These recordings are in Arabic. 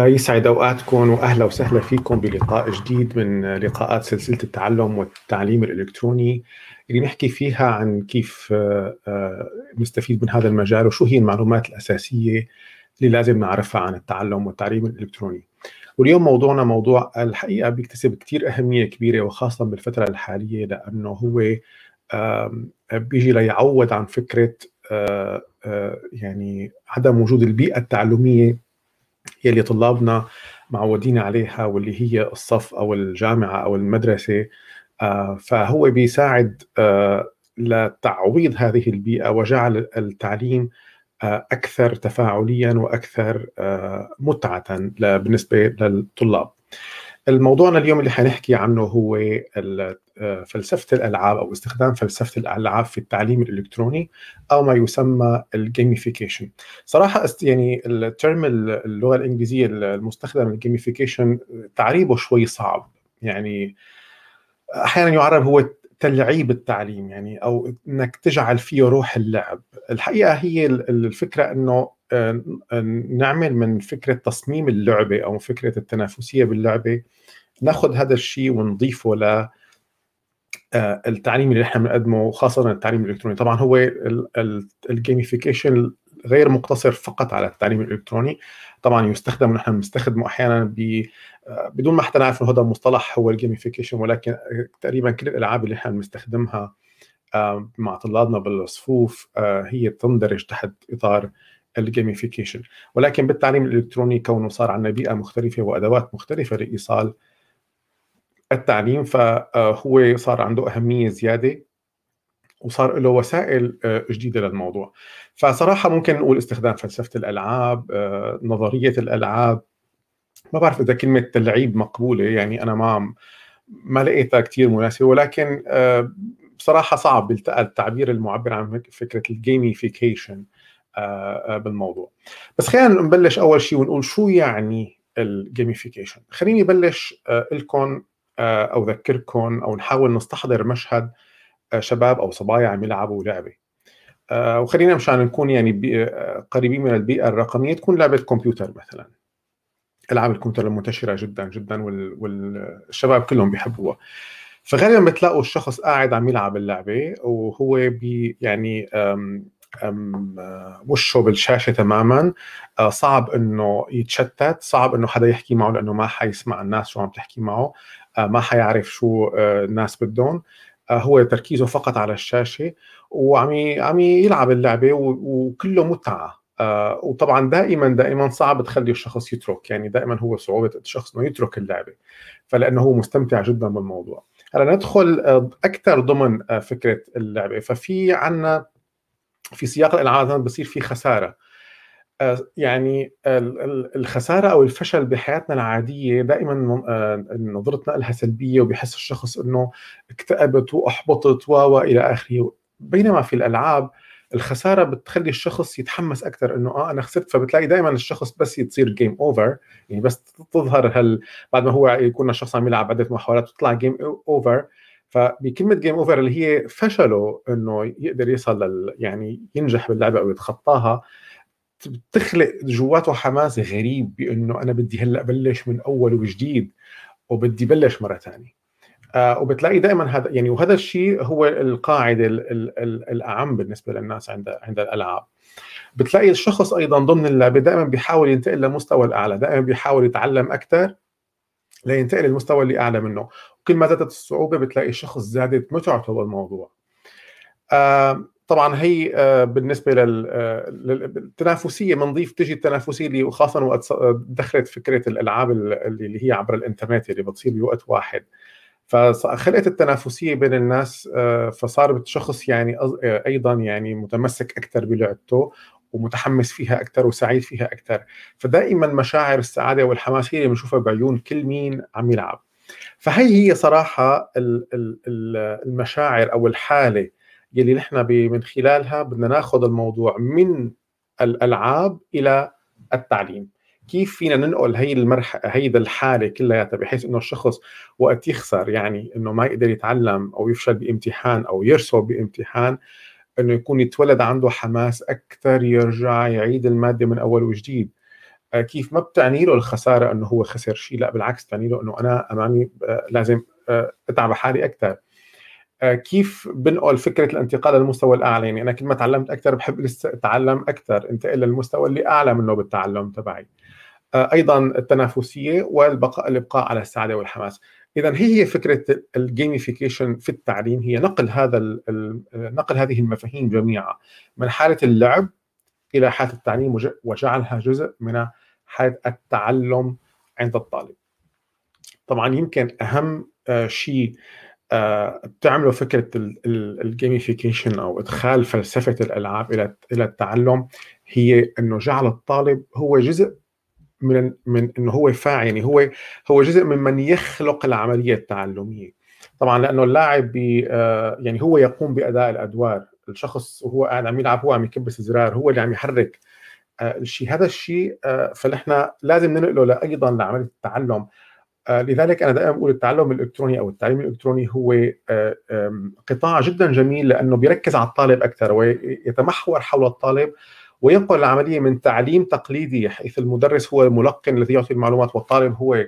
آه، يسعد أوقاتكم وأهلا وسهلا فيكم بلقاء جديد من لقاءات سلسلة التعلم والتعليم الإلكتروني اللي نحكي فيها عن كيف آه، آه، نستفيد من هذا المجال وشو هي المعلومات الأساسية اللي لازم نعرفها عن التعلم والتعليم الإلكتروني. واليوم موضوعنا موضوع الحقيقة بيكتسب كثير أهمية كبيرة وخاصة بالفترة الحالية لأنه هو بيجي ليعوض عن فكرة يعني عدم وجود البيئة التعلمية يلي طلابنا معودين عليها واللي هي الصف أو الجامعة أو المدرسة آه، فهو بيساعد آه، لتعويض هذه البيئة وجعل التعليم آه، أكثر تفاعليا وأكثر متعة بالنسبة للطلاب. الموضوعنا اليوم اللي حنحكي عنه هو فلسفة الألعاب أو استخدام فلسفة الألعاب في التعليم الإلكتروني أو ما يسمى ال gamification صراحة يعني ال term اللغة الإنجليزية المستخدم ال gamification تعريبه شوي صعب. يعني أحيانا يعرب هو تلعيب التعليم يعني أو إنك تجعل فيه روح اللعب. الحقيقة هي الفكرة إنه آه، نعمل من فكرة تصميم اللعبة أو فكرة التنافسية باللعبة ناخذ هذا الشيء ونضيفه ل آه، التعليم اللي نحن بنقدمه خاصة التعليم الإلكتروني. طبعا هو ال gamification غير مقتصر فقط على التعليم الإلكتروني. طبعا يستخدم ونحن بنستخدمه أحيانا آه، بدون ما حتى نعرف إنه هذا المصطلح هو ال gamification ولكن تقريبا كل الألعاب اللي نحن بنستخدمها مع طلابنا بالصفوف هي تندرج تحت إطار ال gamification ولكن بالتعليم الإلكتروني كونه صار عندنا بيئة مختلفة وأدوات مختلفة لإيصال التعليم فهو صار عنده أهمية زيادة وصار له وسائل آه، جديدة للموضوع. فصراحة ممكن نقول استخدام فلسفة الألعاب آه، نظرية الألعاب. ما بعرف إذا كلمة تلعيب مقبولة يعني أنا ما ما لقيتها كثير مناسبة ولكن آه، بصراحه صعب التعبير المعبر عن فكرة ال gamification آه، آه، بالموضوع. بس خلينا نبلش أول شيء ونقول شو يعني ال gamification خليني بلش آه، لكم أو أذكركم أو نحاول نستحضر مشهد شباب أو صبايا عم يلعبوا لعبة. وخلينا مشان نكون يعني قريبين من البيئة الرقمية تكون لعبة كمبيوتر مثلا. ألعاب الكمبيوتر المنتشرة جدا جدا والشباب كلهم بيحبوها. فغالبا بتلاقوا الشخص قاعد عم يلعب اللعبة وهو بي يعني وشه بالشاشة تماما. آه، صعب إنه يتشتت صعب إنه حدا يحكي معه لأنه ما حيسمع الناس شو عم تحكي معه. آه، ما حيعرف شو آه، الناس بدهم. هو تركيزه فقط على الشاشة وعم عم يلعب اللعبة وكله متعة. وطبعا دائما دائما صعب تخلي الشخص يترك. يعني دائما هو صعوبة الشخص إنه يترك اللعبة فلأنه هو مستمتع جدا بالموضوع. هلأ ندخل أكثر ضمن فكرة اللعبة. ففي عنا في سياق الالعاب بصير في خسارة. آه، يعني الخسارة أو الفشل بحياتنا العادية دائما آه، نظرتنا لها سلبية وبيحس الشخص إنه اكتئبت وأحبطت و إلى آخره. بينما في الألعاب الخسارة بتخلي الشخص يتحمس أكثر إنه آه أنا خسرت. فبتلاقي دائما الشخص بس يصير game over يعني بس تظهر هال بعد ما هو يكون الشخص عم يلعب عدة محاولات تطلع game over فبكلمة game over اللي هي فشله إنه يقدر يصل لل يعني ينجح باللعبة أو يتخطاها بتخلق جواته حماس غريب بإنه أنا بدي هلأ بلش من أول وجديد وبدي بلش مرة ثانية آه وبتلاقي دائما هذا يعني وهذا الشيء هو القاعدة ال ال ال الأعم بالنسبة للناس عند عند الألعاب. بتلاقي الشخص أيضا ضمن اللعبة دائما بيحاول ينتقل لمستوى الأعلى دائما بيحاول يتعلم أكثر لينتقل للمستوى اللي أعلى منه. وكل ما زادت الصعوبة بتلاقي الشخص زادت متعته بالموضوع. آه طبعا هي آه بالنسبة للتنافسيه بنضيف تجي التنافسية اللي خاصه وقت دخلت فكرة الألعاب اللي هي عبر الإنترنت اللي بتصير بوقت واحد. فخلقت التنافسية بين الناس آه، فصار الشخص يعني آه، أيضا يعني متمسك أكثر بلعبته ومتحمس فيها أكثر وسعيد فيها أكثر فدائما مشاعر السعادة والحماس هي اللي بنشوفها بعيون كل مين عم يلعب. فهي هي صراحة المشاعر أو الحالة يلي نحن من خلالها بدنا ناخذ الموضوع من الألعاب إلى التعليم. كيف فينا ننقل هي المرحله هيدا الحالة كلياتها بحيث إنه الشخص وقت يخسر يعني إنه ما يقدر يتعلم أو يفشل بامتحان أو يرسب بامتحان إنه يكون يتولد عنده حماس أكثر يرجع يعيد المادة من أول وجديد. كيف ما بتعني له الخسارة إنه هو خسر شيء؟ لا بالعكس بتعني له إنه أنا أمامي لازم أتعب حالي أكثر. كيف بنقل فكرة الانتقال للمستوى الأعلى؟ يعني أنا كل ما تعلمت أكثر بحب لسه أتعلم أكثر. انتقل للمستوى اللي أعلى منه بالتعلم تبعي. أيضا التنافسية والبقاء الإبقاء على السعادة والحماس. اذا هي هي فكرة الجيميفيكيشن في التعليم هي نقل هذا نقل هذه المفاهيم جميعا من حالة اللعب إلى حالة التعليم وجعلها جزء من حالة التعلم عند الطالب. طبعا يمكن أهم آه، شيء آه، بتعمله فكرة الجيميفيكيشن أو إدخال فلسفة الألعاب إلى إلى التعلم هي إنه جعل الطالب هو جزء من من انه هو فاعل يعني هو هو جزء من من يخلق العملية التعلمية. طبعا لأنه اللاعب بي آه، يعني هو يقوم بأداء الأدوار. الشخص وهو قاعد عم يلعب هو عم يكبس زرار هو اللي عم يحرك. آه، الشيء هذا الشيء آه، فنحن لازم ننقله أيضا لعملية التعلم. لذلك أنا دائما بقول التعلم الإلكتروني أو التعليم الإلكتروني هو قطاع جدا جميل لأنه بيركز على الطالب أكثر ويتمحور حول الطالب. وينقل العملية من تعليم تقليدي حيث المدرس هو الملقن الذي يعطي المعلومات والطالب هو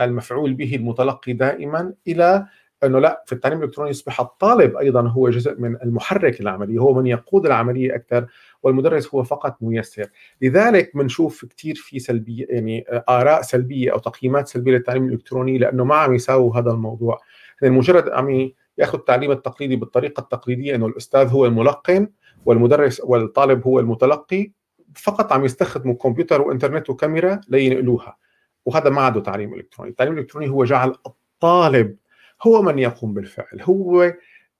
المفعول به المتلقي دائما إلى أنه لا في التعليم الإلكتروني يصبح الطالب أيضا هو جزء من المحرك العملية هو من يقود العملية أكثر والمدرس هو فقط ميسر. لذلك بنشوف كثير في سلبية يعني آراء سلبية أو تقييمات سلبية للتعليم الإلكتروني لأنه ما عم يساووا هذا الموضوع. يعني مجرد عم يأخذ التعليم التقليدي بالطريقة التقليدية إنه الأستاذ هو الملقن والمدرس والطالب هو المتلقي فقط عم يستخدموا كمبيوتر وإنترنت وكاميرا لينقلوها. وهذا ما عده تعليم إلكتروني، التعليم الإلكتروني هو جعل الطالب هو من يقوم بالفعل، هو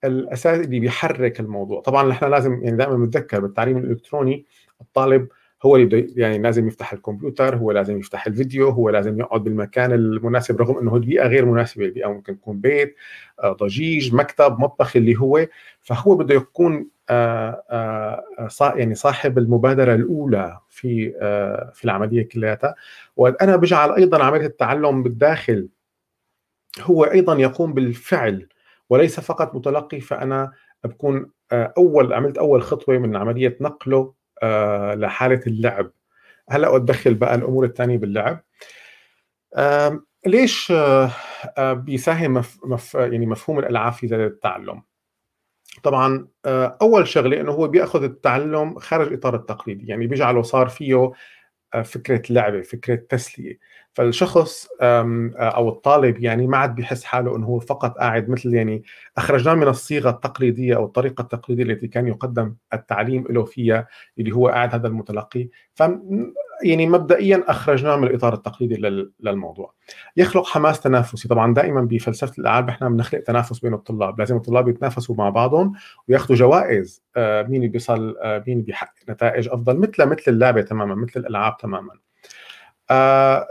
الأساس اللي بيحرك الموضوع، طبعا نحن لازم يعني دائما نتذكر بالتعليم الإلكتروني الطالب هو اللي يعني لازم يفتح الكمبيوتر هو لازم يفتح الفيديو هو لازم يقعد بالمكان المناسب رغم إنه البيئه غير مناسبة البيئه ممكن تكون بيت آه، ضجيج مكتب مطبخ اللي هو. فهو بده يكون آه، آه، يعني صاحب المبادرة الأولى في في العملية كلياتها. وأنا بجعل أيضا عملية التعلم بالداخل هو أيضا يقوم بالفعل وليس فقط متلقي. فأنا بكون أول عملت أول خطوة من عملية نقله لحالة اللعب. هلأ ادخل بقى الأمور الثانية باللعب. ليش آه، آه، بيساهم مف يعني مفهوم الألعاب في زياده التعلم؟ طبعا أول شغلة إنه هو بيأخذ التعلم خارج الاطار التقليدي يعني بيجعله صار فيه فكرة لعبة فكرة تسلية. فالشخص أو الطالب يعني ما عاد بيحس حاله إنه هو فقط قاعد مثل يعني أخرجناه من الصيغة التقليدية أو الطريقة التقليدية التي كان يقدم التعليم له فيها اللي هو قاعد هذا المتلقي. يعني مبدئيا اخرجناه من الإطار التقليدي للموضوع. يخلق حماس تنافسي، طبعا دائما بفلسفة الألعاب إحنا بنخلق تنافس بين الطلاب، لازم الطلاب يتنافسوا مع بعضهم وياخذوا جوائز آه، مين بيصل آه، مين بيحقق نتائج أفضل مثل مثل اللعبة تماما مثل الألعاب تماما. آه،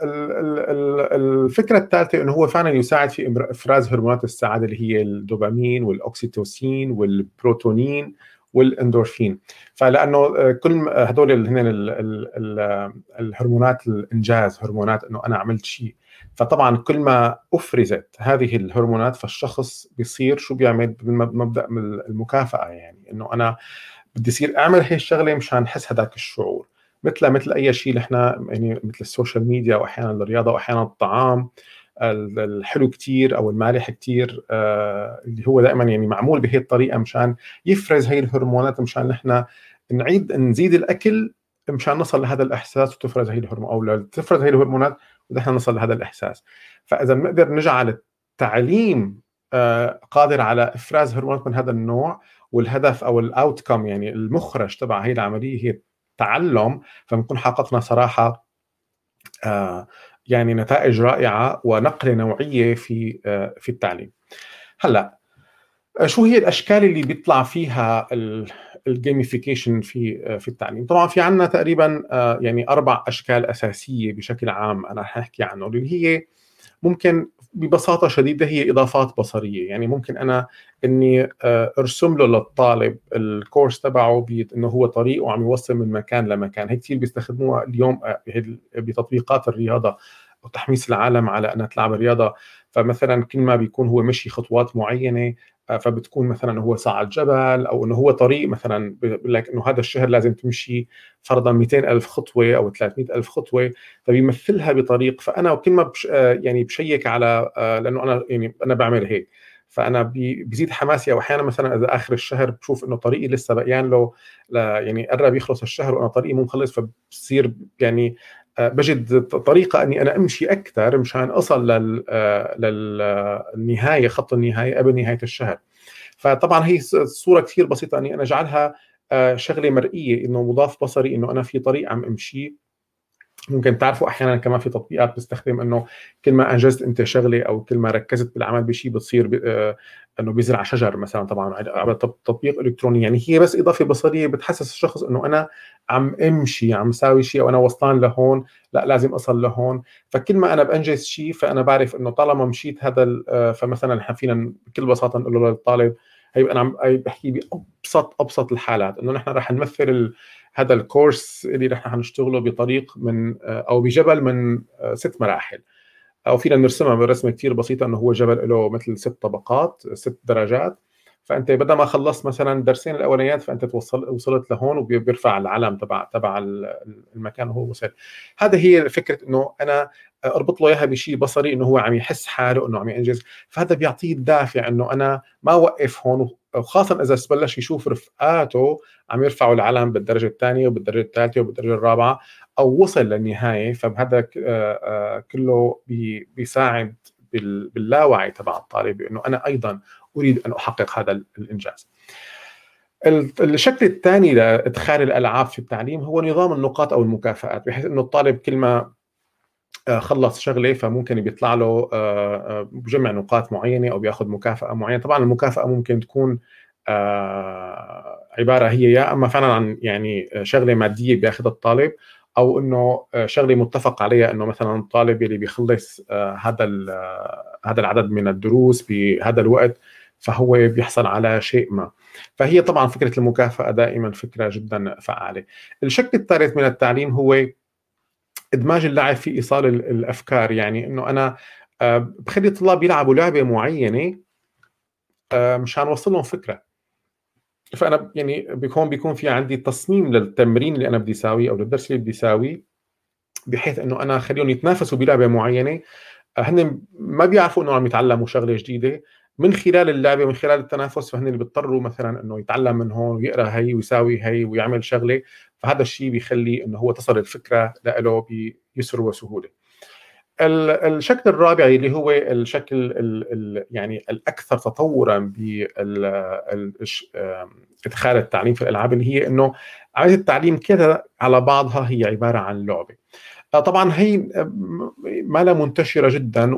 الفكرة الثالثة إنه هو فعلا يساعد في إفراز هرمونات السعادة اللي هي الدوبامين والأوكسيتوسين والسيروتونين والاندورفين. فلأنه آه، كل هدول هن الهرمونات الإنجاز هرمونات إنه أنا عملت شيء. فطبعا كل ما أفرزت هذه الهرمونات فالشخص بيصير شو بيعمل بمبدأ المكافأة يعني. إنه أنا بدي يصير أعمل هي الشغلة مشان احس هذاك الشعور. مثل مثل أي شيء نحن يعني مثل ال social media واحيانا الرياضة واحيانا الطعام الحلو كتير أو المالح كتير آه، اللي هو دائما يعني معمول بهي الطريقة مشان يفرز هي الهرمونات مشان نحن نعيد نزيد الأكل مشان نصل لهذا الإحساس وتفرز هي الهرمونات أو تفرز هي الهرمونات ونحن نصل لهذا الإحساس. فإذا بنقدر نجعل التعليم آه، قادر على إفراز هرمونات من هذا النوع والهدف أو ال outcome يعني المخرج تبع هي العملية هي تعلم فبنكون حققنا صراحة آه، يعني نتائج رائعة ونقلة نوعية في آه، في التعليم. هلأ آه، شو هي الأشكال اللي بيطلع فيها ال gamification في في التعليم؟ طبعا في عندنا تقريبا يعني أربع أشكال أساسية بشكل عام أنا حاحكي عنه اللي هي ممكن ببساطة شديدة هي إضافات بصرية. يعني ممكن أنا إني آه، أرسم له للطالب الكورس تبعه إنه هو طريق وعم يوصل من مكان لمكان. هي كثير بيستخدموها اليوم آه، بتطبيقات الرياضة وتحميس العالم على أنها تلعب رياضة. فمثلا كل ما بيكون هو مشي خطوات معينة فبتكون مثلا هو صعد جبل أو إنه هو طريق مثلا بقول لك إنه هذا الشهر لازم تمشي فرضا 200 ألف خطوة أو 300 ألف خطوة فبيمثلها بطريق فأنا كل ما بش يعني بشيك على لأنه أنا يعني أنا بعمل هيك فأنا بيزيد حماسي أو أحيانا مثلا إذا آخر الشهر بشوف إنه طريقي لسه بقيان له يعني قرب يخلص الشهر وأنا طريقي مو مخلص فبصير يعني آه، بجد طريقة أني أنا أمشي أكثر مشان أصل لل آه، للنهاية خط النهاية قبل نهاية الشهر. فطبعا هي صورة كثير بسيطة أني أنا اجعلها آه، شغلة مرئية إنه مضاف بصري إنه أنا في طريق عم أمشي. ممكن تعرفوا أحيانا كمان في تطبيقات بتستخدم إنه كل ما أنجزت أنت شغلة أو كل ما ركزت بالعمل بشيء بتصير آه إنه بيزرع شجر مثلا طبعا على تطبيق إلكتروني. يعني هي بس إضافة بصرية بتحسس الشخص إنه أنا عم أمشي عم ساوي شيء أو أنا وصلان لهون لا لازم أصل لهون. فكل ما أنا بأنجز شيء فأنا بعرف إنه طالما مشيت هذا آه، فمثلا نحن فينا بكل بساطة نقول للطالب هي أنا عم بحكي بابسط أبسط الحالات إنه نحن رح نمثل هذا الكورس اللي نحن حنشتغله بطريق من آه، أو بجبل من آه، ست مراحل. أو فينا نرسمها برسمه كثير بسيطة إنه هو جبل له مثل ست طبقات ست درجات. فأنت بدل ما خلصت مثلا درسين الأولانيات فأنت توصل وصلت لهون وبيرفع العلم تبع تبع المكان وهو وصل. هذا هي فكرة إنه أنا أربط له إياها بشيء بصري إنه هو عم يحس حاله إنه عم ينجز. فهذا بيعطيه الدافع إنه أنا ما اوقف هون وخاصه إذا بلش يشوف رفقاته عم يرفعوا العلم بالدرجة الثانية وبالدرجة الثالثة وبالدرجة الرابعة أو وصل للنهاية. فبهذا آه، آه، كله بيساعد باللاوعي تبع الطالب إنه أنا أيضا أريد أن أحقق هذا الإنجاز. الشكل الثاني لإدخال الألعاب في التعليم هو نظام النقاط أو المكافآت بحيث إنه الطالب كل ما آه، خلص شغلة فممكن بيطلع له آه، آه، بجمع نقاط معينة أو بياخذ مكافأة معينة طبعا المكافأة ممكن تكون عبارة هي يا أما فعلا عن يعني شغلة مادية بياخذها الطالب أو إنه شغلة متفق عليها إنه مثلا الطالب اللي بيخلص هذا هذا العدد من الدروس بهذا الوقت فهو بيحصل على شيء ما. فهي طبعا فكرة المكافأة دائما فكرة جدا فعالة. الشكل الثالث من التعليم هو إدماج اللعب في إيصال الأفكار. يعني إنه أنا آه، بخلي الطلاب يلعبوا لعبة معينة آه، مشان أوصل لهم فكرة. فأنا يعني بيكون بيكون في عندي تصميم للتمرين اللي أنا بدي اساويه أو للدرس اللي بدي اساويه بحيث إنه أنا أخليهم يتنافسوا بلعبة معينة. آه، هن ما بيعرفوا انه عم يتعلموا شغلة جديدة. من خلال اللعبة من خلال التنافس فهن اللي بيضطروا مثلا إنه يتعلم من هون ويقرأ هي ويساوي هي ويعمل شغلة. فهذا الشيء بيخلي إنه هو تصل الفكرة له بيسر وسهولة. الشكل الرابع اللي هو الشكل ال ال يعني الأكثر تطورا بادخال التعليم في الألعاب اللي هي إنه عمليه التعليم كده على بعضها هي عبارة عن لعبة. طبعا هي ما لا منتشرة جدا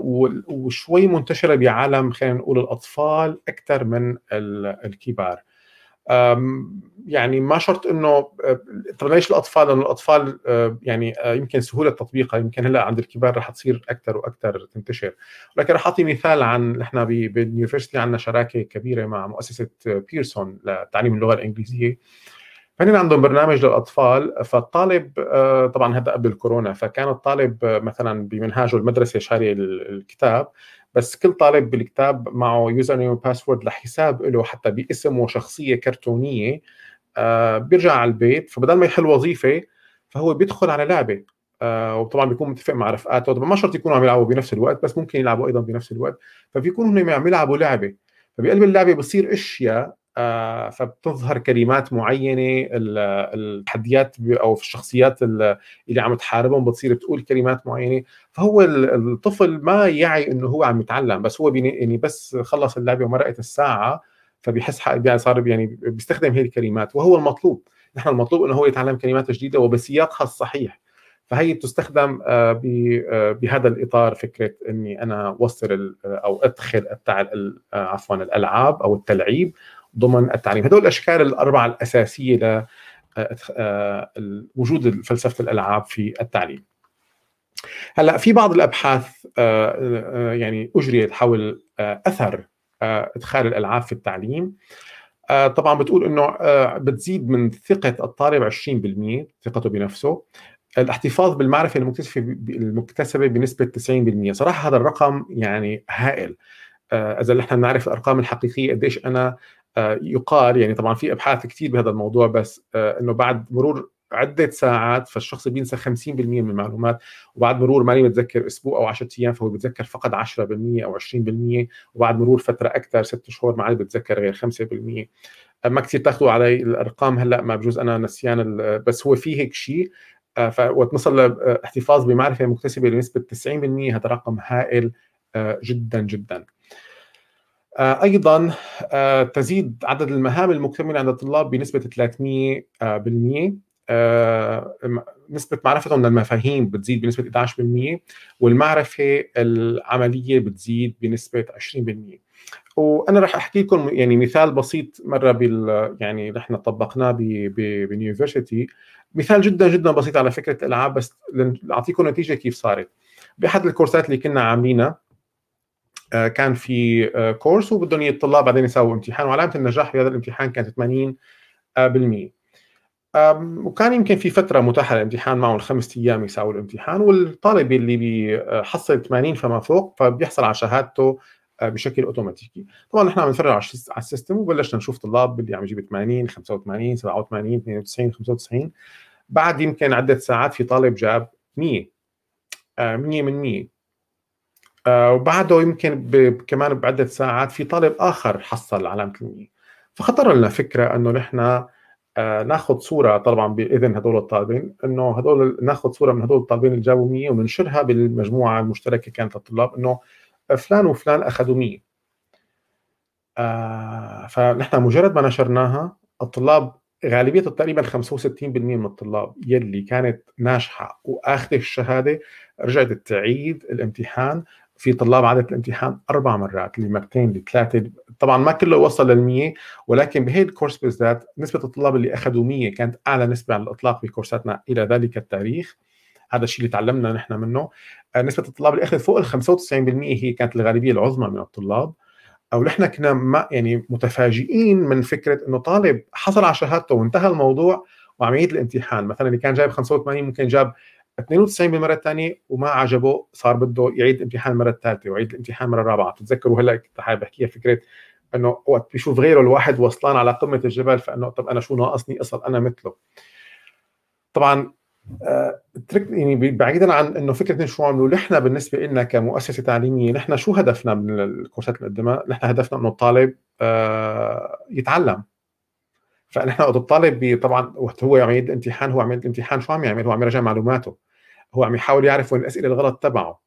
وشوي منتشرة بعالم خلينا نقول الأطفال أكثر من الكبار. يعني ما شرط إنه آه، طب ليش الأطفال؟ لأنه الأطفال آه، يعني يمكن سهولة تطبيقها يمكن هلأ عند الكبار رح تصير أكثر وأكثر تنتشر، ولكن رح أعطي مثال عن نحن بال university عندنا شراكة كبيرة مع مؤسسة بيرسون لتعليم اللغة الإنجليزية. فهن عندهم برنامج للأطفال فالطالب آه، طبعا هذا قبل الكورونا فكان الطالب آه، مثلا بمنهاجه المدرسة شاري الكتاب بس كل طالب بالكتاب معه user name و password لحساب له حتى باسم وشخصيه كرتونية آه، بيرجع على البيت فبدل ما يحل وظيفة فهو بيدخل على لعبة وطبعا بيكون متفق مع رفقاته طبعا ما شرط يكونوا عم يلعبوا بنفس الوقت بس ممكن يلعبوا أيضا بنفس الوقت فبيكونوا هم عم يلعبوا لعبة فبقلب اللعبة بصير أشياء فبتظهر كلمات معينة التحديات أو الشخصيات اللي عم تحاربهم بتصير بتقول كلمات معينة. فهو الطفل ما يعي إنه هو عم يتعلم بس هو يعني بس خلص اللعبة ومرقت الساعة فبيحس صار يعني بيستخدم هي الكلمات. وهو المطلوب. نحن المطلوب إنه هو يتعلم كلمات جديدة وبسياقها الصحيح. فهي تستخدم آه، آه، بهذا الإطار فكرة إني أنا أوصل أو أدخل عفوا الألعاب أو التلعيب ضمن التعليم. هذول الأشكال الأربعة الأساسية ل آه، آه، فلسفة الألعاب في التعليم. هلأ في بعض الأبحاث آه، يعني أجريت حول أثر إدخال الألعاب في التعليم. طبعا بتقول إنه بتزيد من ثقة الطالب 20% ثقته بنفسه. الاحتفاظ بالمعرفة المكتسبة المكتسبة بنسبة 90% صراحة هذا الرقم يعني هائل. إذا نحن نعرف الأرقام الحقيقية قديش أنا يقال يعني طبعا في أبحاث كثير بهذا الموضوع بس إنه بعد مرور عدة ساعات فالشخص بينسى 50% من المعلومات وبعد مرور ماني متذكر أسبوع أو 10 أيام فهو بيتذكر فقط 10% أو 20% وبعد مرور فترة أكثر ست شهور ما عاد بتذكر غير 5% ما كثير تاخذوا علي الأرقام هلأ ما بجوز أنا نسيان بس هو في هيك شيء. فوقت نصل لاحتفاظ بمعرفة مكتسبة لنسبة 90% هذا رقم هائل آه، جدا جدا. آه، أيضا آه، تزيد عدد المهام المكتملة عند الطلاب بنسبة 300% آه، نسبة معرفتهم للمفاهيم بتزيد بنسبة 11% والمعرفة العملية بتزيد بنسبة 20% وأنا راح أحكي لكم يعني مثال بسيط مرة بال يعني نحن طبقناه باليونيفرسيتي. مثال جدا جدا بسيط على فكرة الألعاب بس أعطيكم نتيجة كيف صارت. بأحد الكورسات اللي كنا عاملينها آه، كان في آه، كورس وبدهم الطلاب بعدين يساووا امتحان. وعلامة النجاح في هذا الامتحان كانت 80% وكان يمكن في فترة متاحة للامتحان معه الخمس أيام يساوي الامتحان والطالب اللي بيحصل 80 فما فوق فبيحصل على شهادته آه، بشكل أوتوماتيكي. طبعا نحن عم نتفرج على السيستم وبلشنا نشوف طلاب اللي عم يجيب 80 85 87 92 95 بعد يمكن عدة ساعات في طالب جاب 100 100 من 100 آه، وبعده يمكن كمان بعدة ساعات في طالب آخر حصل علامه ال 100 فخطر لنا فكرة إنه نحن آه، ناخذ صورة طبعا بإذن هدول الطالبين إنه هدول ناخذ صورة من هدول الطالبين اللي جابوا 100 وننشرها بالمجموعة المشتركة كانت للطلاب إنه فلان وفلان أخذوا 100 آه فنحن مجرد ما نشرناها الطلاب غالبيه تقريبا 65% من الطلاب يلي كانت ناجحة واخذه الشهادة رجعت تعيد الامتحان في طلاب عادت الامتحان أربع مرات لمرتين لثلاثة. طبعا ما كله وصل لل 100 ولكن بهي الكورس بالذات نسبة الطلاب اللي أخذوا 100 كانت أعلى نسبة على الإطلاق بكورساتنا إلى ذلك التاريخ. هذا الشيء اللي تعلمنا نحن منه. آه، نسبة الطلاب اللي أخذت فوق ال 95% هي كانت الغالبية العظمى من الطلاب. أو نحن كنا ما يعني متفاجئين من فكرة إنه طالب حصل على شهادته وانتهى الموضوع وعم يعيد الامتحان. مثلا اللي كان جايب 85 ممكن جاب 92 بالمرة الثانية وما عجبه صار بده يعيد الامتحان المرة الثالثة ويعيد الامتحان المرة الرابعة بتتذكروا هلأ كنت حابب احكيها فكرة إنه وقت بيشوف غيره الواحد وصلان على قمة الجبل فإنه طب أنا شو ناقصني أصل أنا مثله طبعا آه يعني بعيدا عن إنه فكرة شو عملوا نحن بالنسبة لنا كمؤسسة تعليمية نحن شو هدفنا من الكورسات اللي قدمها؟ نحن هدفنا إنه الطالب آه يتعلم فنحن وقت الطالب طبعا وقت هو عم يعيد الامتحان هو عم يعيد الامتحان شو عم يعمل؟ هو عم يراجع معلوماته هو عم يحاول يعرف وين الأسئلة الغلط تبعه.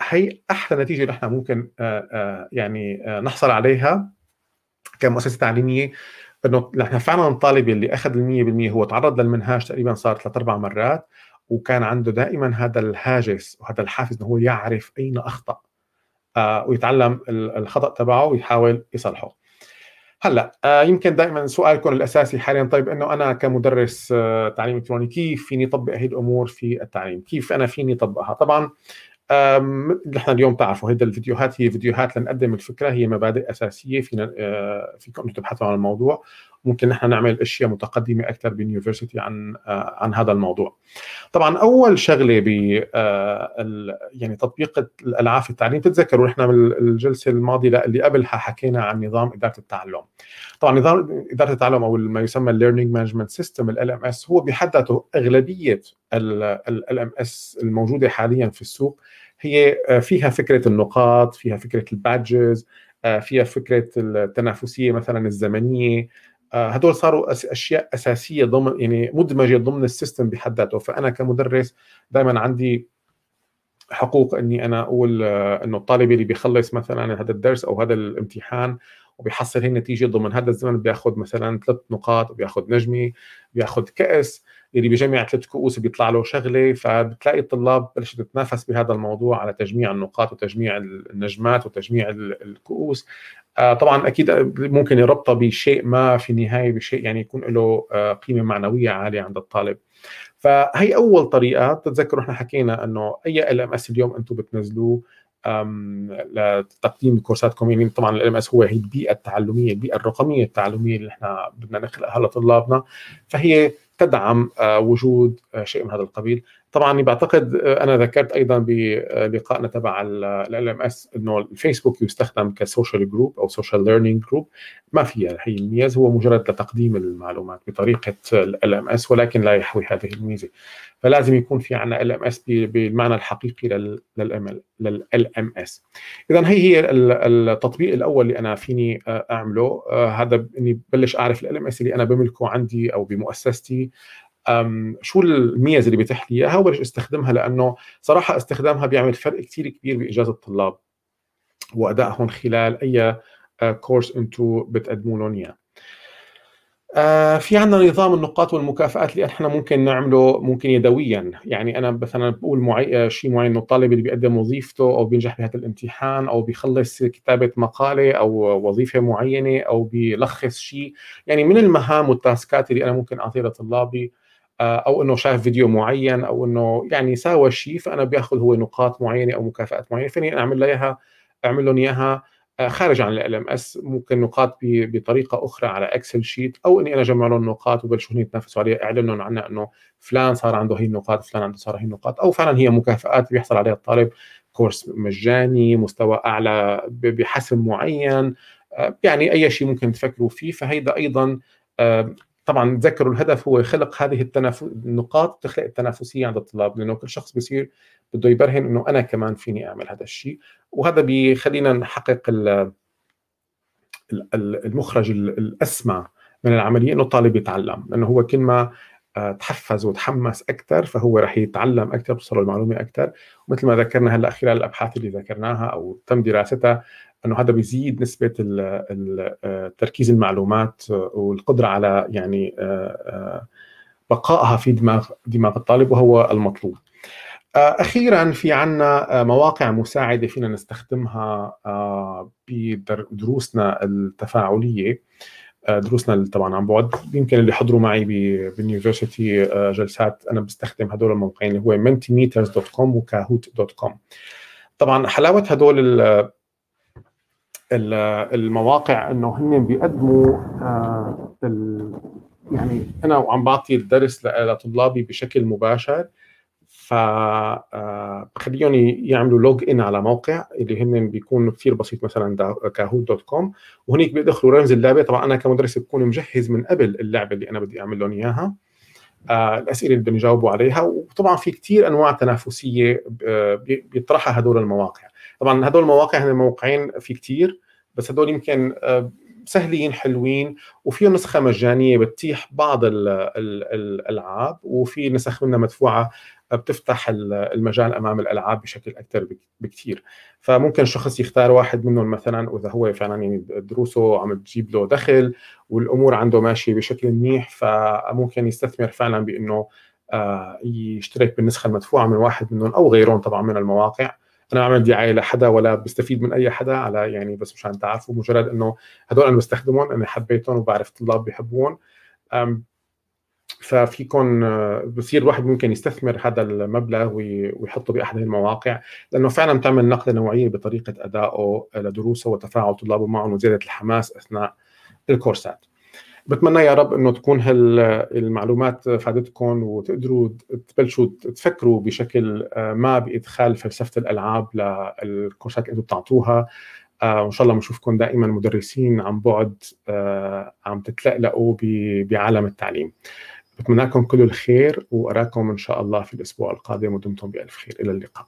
هي أحلى نتيجة نحن ممكن آه، آه، يعني آه، نحصل عليها كمؤسسة تعليمية إنه نحن فعلا الطالب اللي أخذ ال 100% هو تعرض للمنهاج تقريبا صار ثلاث أربع مرات وكان عنده دائما هذا الهاجس وهذا الحافز إنه هو يعرف أين أخطأ ويتعلم الخطأ تبعه ويحاول يصلحه. هلا آه يمكن دائما سؤالكم الأساسي حاليا طيب إنه أنا كمدرس آه تعليم إلكتروني كيف فيني أطبق هي الأمور في التعليم؟ كيف أنا فيني أطبقها؟ طبعا نحن اليوم تعرفوا هيدا الفيديوهات هي فيديوهات لنقدم الفكرة هي مبادئ أساسية فينا آه، فيكم تبحثوا عن الموضوع ممكن نحن نعمل أشياء متقدمة أكثر بال university عن آه، عن هذا الموضوع. طبعا أول شغلة ب آه، يعني تطبيق الألعاب في التعليم تتذكروا نحن من الجلسة الماضية اللي قبلها حكينا عن نظام إدارة التعلم. طبعا اداره التعلم أو ما يسمى ال learning management system LMS هو بحد ذاته أغلبية LMS الموجودة حاليا في السوق. هي آه، فيها فكرة النقاط، فيها فكرة ال badges، فيها فكرة التنافسية مثلا الزمنية. آه، هدول صاروا أشياء أساسية ضمن يعني مدمجة ضمن ال system بحد ذاته. فأنا كمدرس دائما عندي حقوق إني أنا أقول آه، إنه الطالب اللي بيخلص مثلا هذا الدرس أو هذا الامتحان وبيحصل هي النتيجة ضمن هذا الزمن بياخذ مثلا ثلاث نقاط وبياخذ نجمة بياخذ كأس. اللي بيجمع ثلاث كؤوس بيطلع له شغلة فبتلاقي الطلاب بلشت تتنافس بهذا الموضوع على تجميع النقاط وتجميع النجمات وتجميع الكؤوس. آه، طبعا أكيد ممكن يربطها بشيء ما في النهاية بشيء يعني يكون له آه، قيمة معنوية عالية عند الطالب. فهي أول طريقة بتتذكروا إحنا حكينا إنه أي LMS اليوم أنتم بتنزلوه لتقديم كورساتكم. يعني طبعا ال LMS هو هي البيئة التعلمية البيئة الرقمية التعلمية اللي إحنا بدنا نخلقها لطلابنا. فهي تدعم آه، وجود شيء من هذا القبيل. طبعا بعتقد أنا ذكرت أيضا بلقائنا تبع ال LMS إنه الفيسبوك يستخدم ك social group أو social learning group ما فيها هي الميزة هو مجرد لتقديم المعلومات بطريقة ال LMS ولكن لا يحوي هذه الميزة. فلازم يكون في عندنا LMS بالمعنى الحقيقي لل LMS اذا هي هي التطبيق الأول اللي أنا فيني أعمله. هذا إني بلش أعرف ال LMS اللي أنا بملكه عندي أو بمؤسستي. شو الميز اللي بيتيح لي إياها وبلش أستخدمها؟ لأنه صراحة استخدامها بيعمل فرق كثير كبير باجازه الطلاب وادائهم خلال أي كورس أنتم بتقدموا لهم إياه. آه في عندنا نظام النقاط والمكافآت اللي إحنا ممكن نعمله ممكن يدويا. يعني أنا مثلا بقول معي شيء معين إنه الطالب اللي بيقدم وظيفته أو بينجح بهذا الامتحان أو بيخلص كتابة مقالة أو وظيفة معينة أو بيلخص شيء يعني من المهام وال taskات اللي أنا ممكن أعطيها لطلابي آه، أو إنه شاف فيديو معين أو إنه يعني ساوى شيء فأنا باخذ هو نقاط معينة أو مكافآت معينة فيني أعمل لها إياها أعمل لهم إياها آه، خارج عن ال LMS ممكن نقاط بطريقة أخرى على Excel sheet أو إني أنا أجمع لهم نقاط وبلشوا يتنافسوا عليها أعلن لهم عنها إنه فلان صار عنده هي النقاط فلان عنده صار هي النقاط أو فعلا هي مكافآت بيحصل عليها الطالب كورس مجاني مستوى أعلى بحسم معين آه، يعني أي شيء ممكن تفكروا فيه فهيدا أيضا طبعا تذكروا الهدف هو خلق هذه التنافس النقاط تخلق التنافسية عند الطلاب لأنه كل شخص بصير بده يبرهن إنه أنا كمان فيني أعمل هذا الشيء. وهذا بيخلينا نحقق المخرج الاسمى من العملية إنه الطالب يتعلم لأنه هو كل ما تحفز وتحمس أكثر فهو رح يتعلم أكثر بتصل المعلومة أكثر ومثل ما ذكرنا هلأ خلال الأبحاث اللي ذكرناها أو تم دراستها إنه هذا بيزيد نسبة آه، تركيز المعلومات والقدرة على يعني آه، بقائها في دماغ دماغ الطالب وهو المطلوب. أخيرا في عنا مواقع مساعدة فينا نستخدمها بدروسنا التفاعلية آه، دروسنا طبعا عن بعد. يمكن اللي حضروا معي باليونيفرسيتي آه، جلسات أنا بستخدم هدول الموقعين اللي هو mentimeters.com وكاهوت.com طبعا حلاوة هدول المواقع إنه هن بيقدموا آه، يعني أنا وعم بعطي الدرس لطلابي بشكل مباشر. فبخليهم آه، يعملوا log in على موقع اللي هن بيكون كثير بسيط مثلا Kahoot dot com. وهنيك بيدخلوا رمز اللعبة. طبعا أنا كمدرس بكون مجهز من قبل اللعبة اللي أنا بدي أعمل لهم إياها. آه الأسئلة اللي بدهم يجاوبوا عليها. وطبعا في كثير أنواع تنافسية آه، بيطرحها هدول المواقع. طبعا هدول المواقع هن موقعين في كثير بس هدول يمكن سهلين حلوين. وفي نسخة مجانية بتتيح بعض الألعاب. وفي نسخ منها مدفوعة بتفتح المجال أمام الألعاب بشكل أكثر بكثير فممكن شخص يختار واحد منهم مثلا واذا هو فعلا يعني دروسه عم تجيب له دخل والأمور عنده ماشية بشكل منيح فممكن يستثمر فعلا بإنه آه، يشترك بالنسخة المدفوعة من واحد منهم أو غيرهم طبعا من المواقع. أنا عمل دعاية لحدا ولا بستفيد من أي حدا على يعني بس مشان تعرفوا مجرد إنه هدول أنا بستخدمهم أنا حبيتهم وبعرف طلاب بيحبون. ففيكم بصير الواحد ممكن يستثمر هذا المبلغ ويحطه بأحد المواقع لأنه فعلا بتعمل نقلة نوعية بطريقة ادائه لدروسه وتفاعل طلابه معهم وزيادة الحماس أثناء الكورسات. بتمنى يا رب إنه تكون هالمعلومات فادتكم وتقدروا تبلشوا تفكروا بشكل ما بإدخال فلسفة الألعاب للكورسات اللي أنتم بتعطوها آه، وإن شاء الله بنشوفكم دائما مدرسين عن بعد آه، عم تتلألأوا بعالم التعليم بتمنى لكم كل الخير وأراكم إن شاء الله في الأسبوع القادم ودمتم بألف خير. إلى اللقاء.